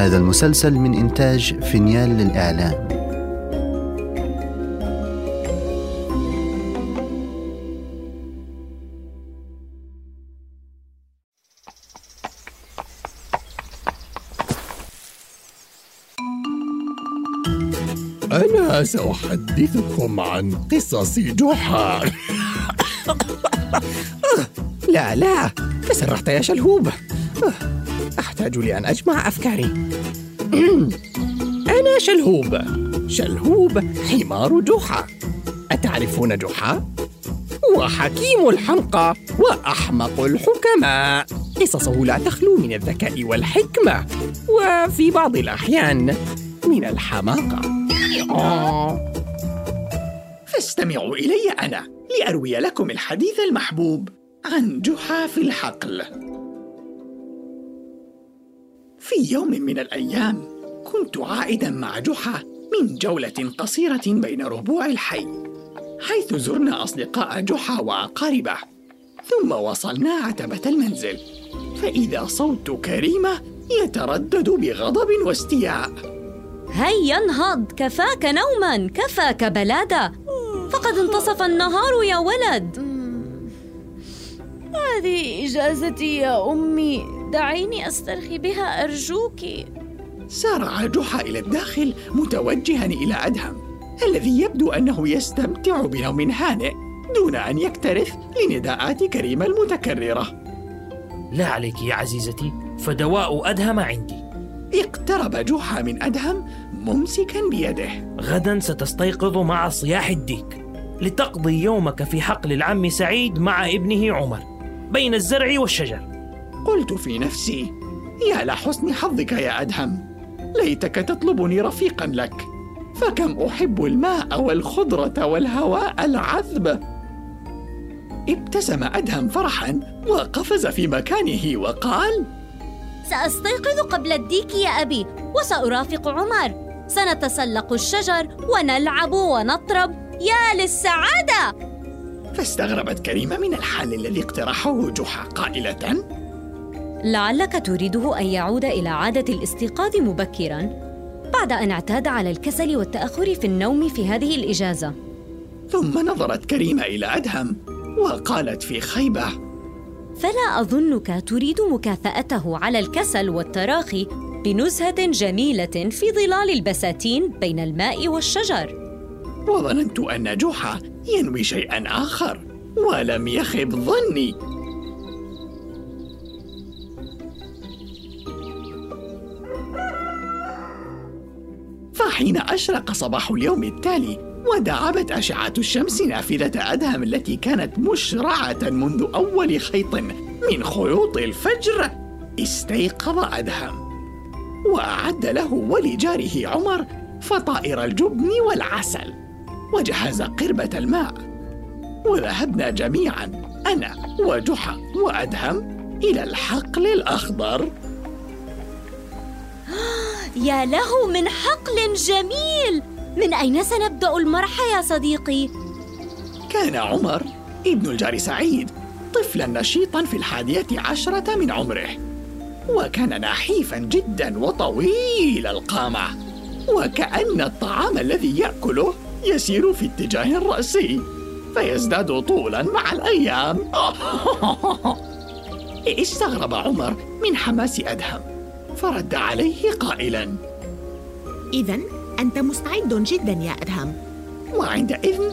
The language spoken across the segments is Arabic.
هذا المسلسل من إنتاج فينيال للإعلام. أنا سأحدثكم عن قصص جحا. لا لا تسرحت يا شلهوب. أحتاج لأن أجمع أفكاري. أنا شلهوب. شلهوب حمار جحا. أتعرفون جحا؟ هو حكيم الحمقى وأحمق الحكماء. قصصه لا تخلو من الذكاء والحكمة وفي بعض الأحيان من الحماقة. فاستمعوا إلي أنا لأروي لكم الحديث المحبوب عن جحا في الحقل. في يوم من الأيام كنت عائدا مع جحا من جولة قصيرة بين ربوع الحي حيث زرنا أصدقاء جحا وأقاربه ثم وصلنا عتبة المنزل فإذا صوت كريمة يتردد بغضب واستياء. هيا انهض كفاك نوما كفاك بلادة فقد انتصف النهار يا ولد. هذه إجازتي يا أمي. دعيني أسترخي بها أرجوك. سارع جحا إلى الداخل متوجها إلى أدهم الذي يبدو أنه يستمتع بنوم هانئ دون أن يكترث لنداءات كريمة المتكررة. لا عليك يا عزيزتي فدواء أدهم عندي. اقترب جحا من أدهم ممسكا بيده. غدا ستستيقظ مع صياح الديك. لتقضي يومك في حقل العم سعيد مع ابنه عمر بين الزرع والشجر. قلت في نفسي يا لحسن حظك يا أدهم ليتك تطلبني رفيقا لك فكم أحب الماء والخضرة والهواء العذب. ابتسم أدهم فرحا وقفز في مكانه وقال سأستيقظ قبل الديك يا أبي وسأرافق عمر. سنتسلق الشجر ونلعب ونطرب. يا للسعادة! فاستغربت كريمة من الحل الذي اقترحه جحا قائلة لعلك تريده أن يعود إلى عادة الاستيقاظ مبكرا بعد أن اعتاد على الكسل والتأخر في النوم في هذه الإجازة. ثم نظرت كريمة إلى أدهم وقالت في خيبة. فلا أظنك تريد مكافأته على الكسل والتراخي بنزهة جميلة في ظلال البساتين بين الماء والشجر. وظننت أن جحا ينوي شيئا آخر ولم يخب ظني فحين أشرق صباح اليوم التالي ودعبت أشعة الشمس نافذة أدهم التي كانت مشرعة منذ أول خيط من خيوط الفجر. استيقظ أدهم. وأعد له ولجاره عمر فطائر الجبن والعسل. وجهز قربة الماء. وذهبنا جميعا أنا وجحا وأدهم إلى الحقل الأخضر. يا له من حقل جميل. من أين سنبدأ المرح يا صديقي؟ كان عمر ابن الجار سعيد طفلا نشيطا في الحادية عشرة من عمره وكان نحيفا جدا وطويل القامة وكأن الطعام الذي يأكله يسير في اتجاه رأسي فيزداد طولا مع الأيام. استغرب عمر من حماس أدهم. فرد عليه قائلا. إذا أنت مستعد جدا يا أدهم. وعندئذ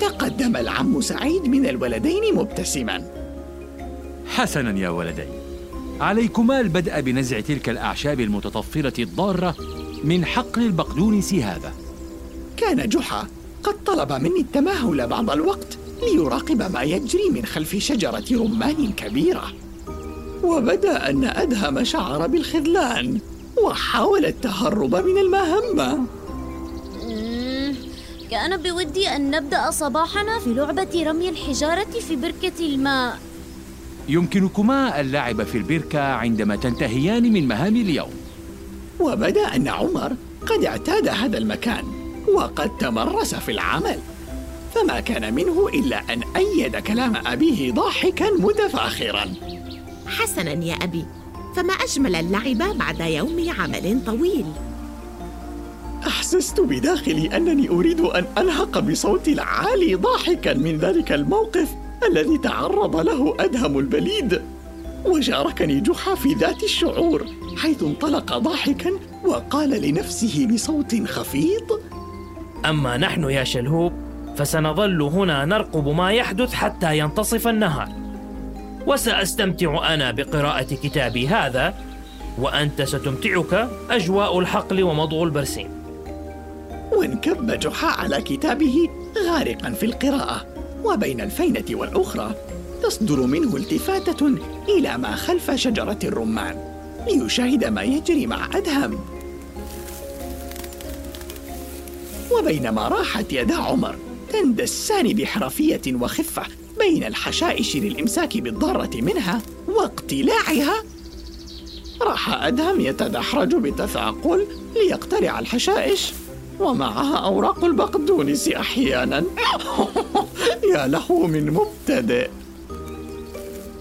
تقدم العم سعيد من الولدين مبتسما. حسنا يا ولدي. عليكما البدء بنزع تلك الأعشاب المتطفلة الضارة من حقل البقدونس هذا. كان جحا قد طلب مني التمهل بعض الوقت ليراقب ما يجري من خلف شجرة رمان كبيرة. وبدأ أن أدهم شعر بالخذلان وحاول التهرب من المهمة. كان بودي أن نبدأ صباحنا في لعبة رمي الحجارة في بركة الماء. يمكنكما اللعب في البركة عندما تنتهيان من مهام اليوم. وبدأ أن عمر قد اعتاد هذا المكان وقد تمرس في العمل. فما كان منه إلا أن أيد كلام أبيه ضاحكا متفاخرا. حسنا يا أبي فما أجمل اللعب بعد يوم عمل طويل. أحسست بداخلي أنني أريد أن أنهق بصوتي العالي ضاحكا من ذلك الموقف الذي تعرض له أدهم البليد وشاركني جحا في ذات الشعور حيث انطلق ضاحكا وقال لنفسه بصوت خفيض أما نحن يا شلهوب فسنظل هنا نرقب ما يحدث حتى ينتصف النهار. وسأستمتع أنا بقراءة كتابي هذا وأنت ستمتعك أجواء الحقل ومضغ البرسيم. وانكب جحا على كتابه غارقا في القراءة وبين الفينة والأخرى تصدر منه التفاتة إلى ما خلف شجرة الرمان ليشاهد ما يجري مع أدهم. وبينما راحت يدا عمر تندسان بحرفية وخفة بين الحشائش للإمساك بالضارة منها واقتلاعها. راح أدهم يتدحرج بتثاقل ليقتلع الحشائش ومعها أوراق البقدونس أحيانا. يا له من مبتدئ.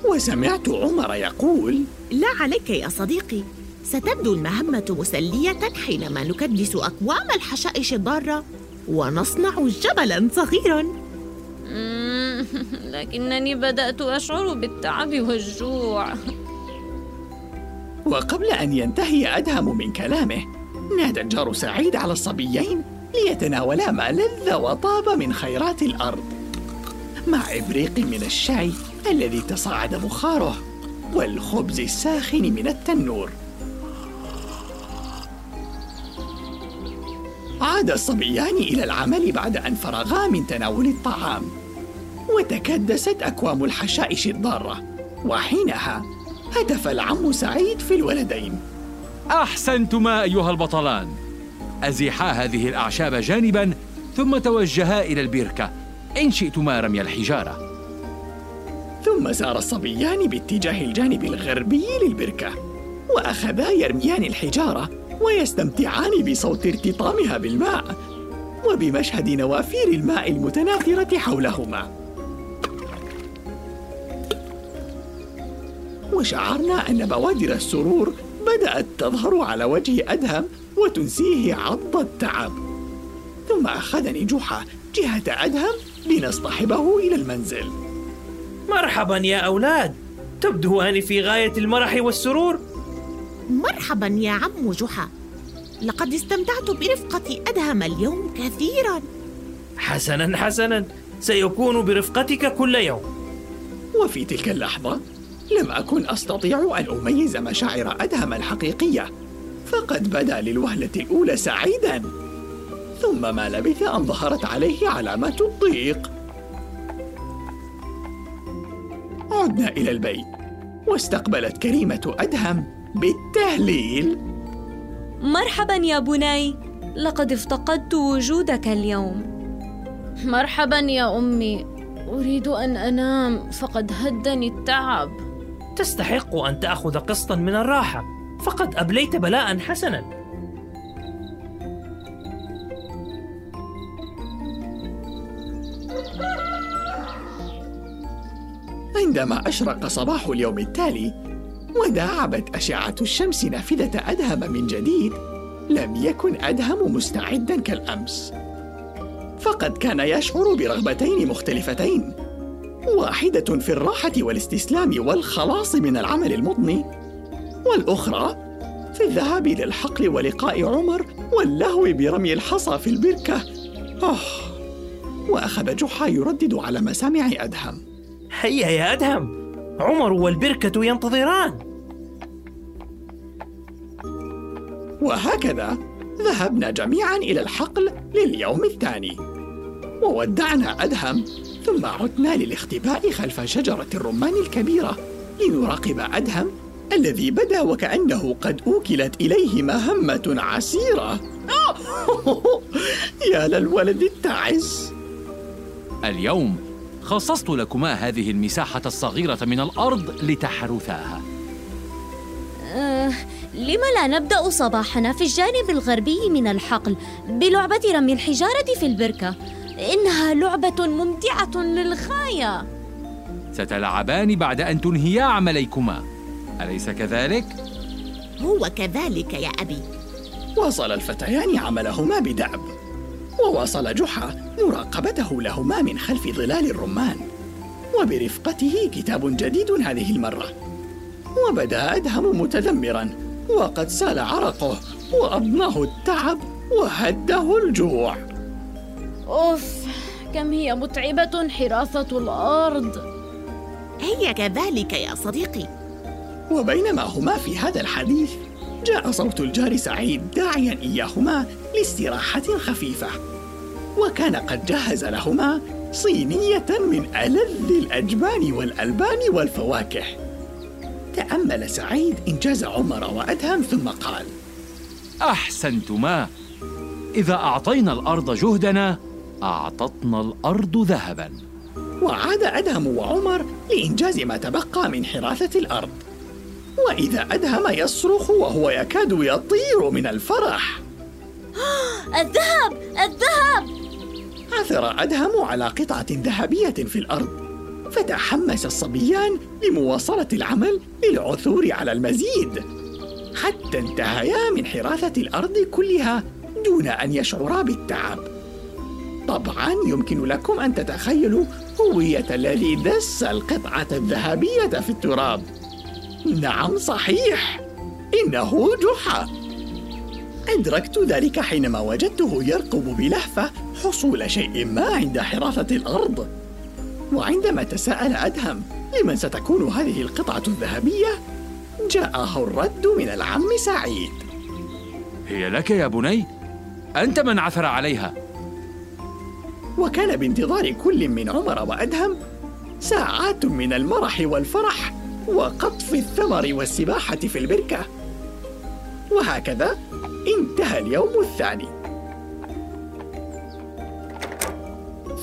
وسمعت عمر يقول لا عليك يا صديقي ستبدو المهمة مسلية حينما نكدس أكوام الحشائش الضارة ونصنع جبلا صغيرا. لكنني بدأت أشعر بالتعب والجوع. وقبل أن ينتهي أدهم من كلامه نادى الجار سعيد على الصبيين ليتناولا ما لذ وطاب من خيرات الأرض. مع إبريق من الشاي الذي تصاعد بخاره والخبز الساخن من التنور. عاد الصبيان إلى العمل بعد أن فرغا من تناول الطعام. وتكدست أكوام الحشائش الضارة. وحينها هتف العم سعيد في الولدين. أحسنتما أيها البطلان. أزيحا هذه الأعشاب جانبا ثم توجها إلى البركة. إن شئتما رمي الحجارة. ثم سار الصبيان باتجاه الجانب الغربي للبركة وأخذا يرميان الحجارة ويستمتعان بصوت ارتطامها بالماء وبمشهد نوافير الماء المتناثرة حولهما. وشعرنا أن بوادر السرور بدأت تظهر على وجه أدهم وتنسيه عض التعب. ثم أخذني جحا جهة أدهم لنصطحبه إلى المنزل. مرحبا يا أولاد. تبدو أني في غاية المرح والسرور. مرحبا يا عم جحا. لقد استمتعت برفقة أدهم اليوم كثيرا. حسنا حسنا. سيكون برفقتك كل يوم. وفي تلك اللحظة لم أكن أستطيع أن أميز مشاعر أدهم الحقيقية. فقد بدا للوهلة الأولى سعيدا. ثم ما لبث أن ظهرت عليه علامات الضيق. عدنا إلى البيت. واستقبلت كريمة أدهم بالتهليل. مرحبا يا بني. لقد افتقدت وجودك اليوم. مرحبا يا أمي. أريد أن أنام. فقد هدني التعب. تستحق أن تأخذ قسطا من الراحة. فقد أبليت بلاء حسنا. عندما أشرق صباح اليوم التالي وداعبت أشعة الشمس نافذة أدهم من جديد لم يكن أدهم مستعدا كالأمس. فقد كان يشعر برغبتين مختلفتين. واحدة في الراحة والاستسلام والخلاص من العمل المضني والأخرى في الذهاب للحقل ولقاء عمر واللهو برمي الحصى في البركة. أوه. وأخذ جحا يردد على مسامع أدهم. هيا يا أدهم عمر والبركة ينتظران. وهكذا ذهبنا جميعا إلى الحقل لليوم الثاني. وودعنا أدهم ثم عدنا للاختباء خلف شجرة الرمان الكبيرة لنراقب أدهم الذي بدا وكأنه قد أوكلت إليه مهمة عسيرة. يا للولد التعس اليوم خصصت لكما هذه المساحة الصغيرة من الأرض لتحرثاها. أه، لم لا نبدأ صباحنا في الجانب الغربي من الحقل بلعبة رمي الحجارة في البركة. إنها لعبة ممتعة للغاية. ستلعبان بعد أن تنهيا عمليكما. أليس كذلك؟ هو كذلك يا أبي. واصل الفتيان عملهما بدأب. وواصل جحا مراقبته لهما من خلف ظلال الرمان. وبرفقته كتاب جديد هذه المرة. وبدأ أدهم متذمرا وقد سال عرقه وأضناه التعب وهده الجوع. أوف كم هي متعبة حراثة الأرض. هي كذلك يا صديقي. وبينما هما في هذا الحديث جاء صوت الجار سعيد داعيا إياهما لاستراحة خفيفة. وكان قد جهز لهما صينية من ألذ الأجبان والألبان والفواكه. تأمل سعيد إنجاز عمر وأدهم ثم قال أحسنتما. إذا أعطينا الأرض جهدنا أعطتنا الأرض ذهبا. وعاد أدهم وعمر لإنجاز ما تبقى من حراثة الأرض. وإذا أدهم يصرخ وهو يكاد يطير من الفرح. الذهب! الذهب! عثر أدهم على قطعة ذهبية في الأرض. فتحمس الصبيان لمواصلة العمل للعثور على المزيد. حتى انتهيا من حراثة الأرض كلها دون أن يشعرا بالتعب. طبعا يمكن لكم أن تتخيلوا هوية الذي دس القطعة الذهبية في التراب. نعم صحيح. إنه جحا. أدركت ذلك حينما وجدته يرقب بلهفة حصول شيء ما عند حراثة الأرض. وعندما تساءل أدهم لمن ستكون هذه القطعة الذهبية؟ جاءه الرد من العم سعيد. هي لك يا بني. أنت من عثر عليها. وكان بانتظار كل من عمر وأدهم ساعات من المرح والفرح وقطف الثمر والسباحة في البركة. وهكذا انتهى اليوم الثاني.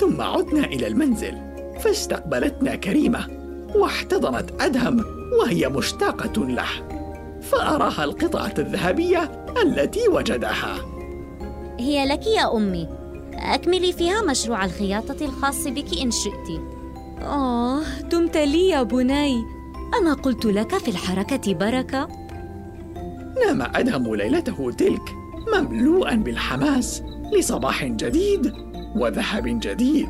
ثم عدنا إلى المنزل فاستقبلتنا كريمة واحتضنت أدهم وهي مشتاقة له فأراها القطعة الذهبية التي وجدها. هي لك يا أمي. أكملي فيها مشروع الخياطة الخاص بك إن شئت. آه دمت لي يا بني. أما قلت لك في الحركة بركة؟ نام أدهم ليلته تلك مملوءا بالحماس لصباح جديد وذهب جديد.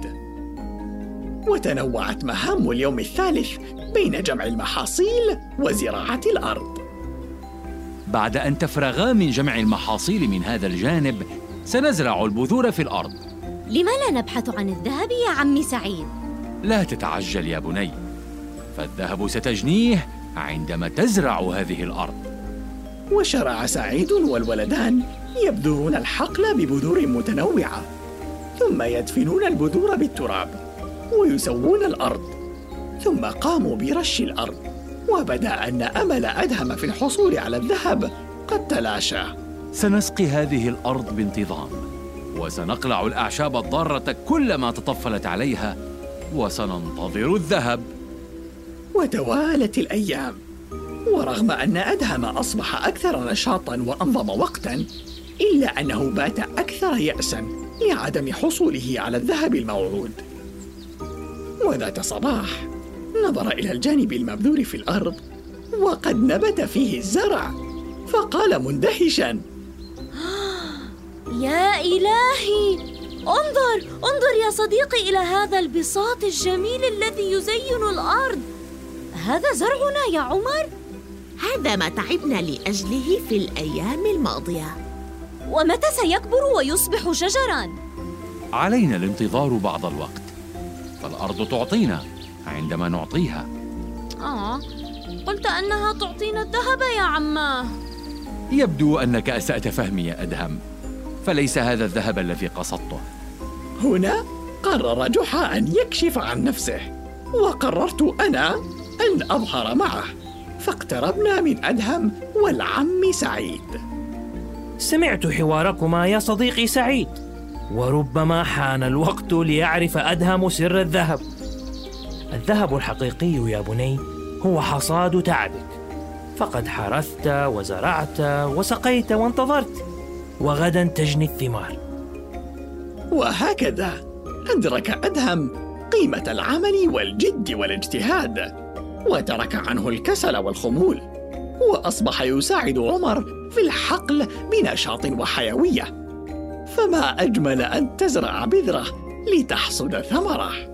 وتنوعت مهام اليوم الثالث بين جمع المحاصيل وزراعة الأرض. بعد أن تفرغا من جمع المحاصيل من هذا الجانب سنزرع البذور في الأرض. لما لا نبحث عن الذهب يا عمي سعيد؟ لا تتعجل يا بني. فالذهب ستجنيه عندما تزرع هذه الأرض. وشرع سعيد والولدان يبذرون الحقل ببذور متنوعة ثم يدفنون البذور بالتراب ويسوون الأرض ثم قاموا برش الأرض وبدأ أن أمل أدهم في الحصول على الذهب قد تلاشى. سنسقي هذه الأرض بانتظام وسنقلع الأعشاب الضارة كلما تطفلت عليها وسننتظر الذهب. وتوالت الأيام. ورغم أن أدهم أصبح أكثر نشاطا وأنظم وقتا إلا أنه بات أكثر يأسا لعدم حصوله على الذهب الموعود. وذات صباح نظر إلى الجانب المبذور في الأرض وقد نبت فيه الزرع فقال مندهشا يا إلهي! انظر انظر يا صديقي إلى هذا البساط الجميل الذي يزين الأرض. هذا زرعنا يا عمر؟ هذا ما تعبنا لأجله في الأيام الماضية. ومتى سيكبر ويصبح شجرا؟ علينا الانتظار بعض الوقت. فالأرض تعطينا عندما نعطيها. آه قلت أنها تعطينا الذهب يا عماه. يبدو أنك أسأت فهمي يا أدهم. فليس هذا الذهب الذي قصدته. هنا قرر جحا أن يكشف عن نفسه وقررت أنا أن أظهر معه. فاقتربنا من أدهم والعم سعيد. سمعت حواركما يا صديقي سعيد. وربما حان الوقت ليعرف أدهم سر الذهب. الذهب الحقيقي يا بني هو حصاد تعبك. فقد حرثت وزرعت وسقيت وانتظرت. وغدا تجني الثمار. وهكذا. أدرك أدهم قيمة العمل والجد والاجتهاد وترك عنه الكسل والخمول وأصبح يساعد عمر في الحقل بنشاط وحيوية. فما أجمل أن تزرع بذرة لتحصد ثمره؟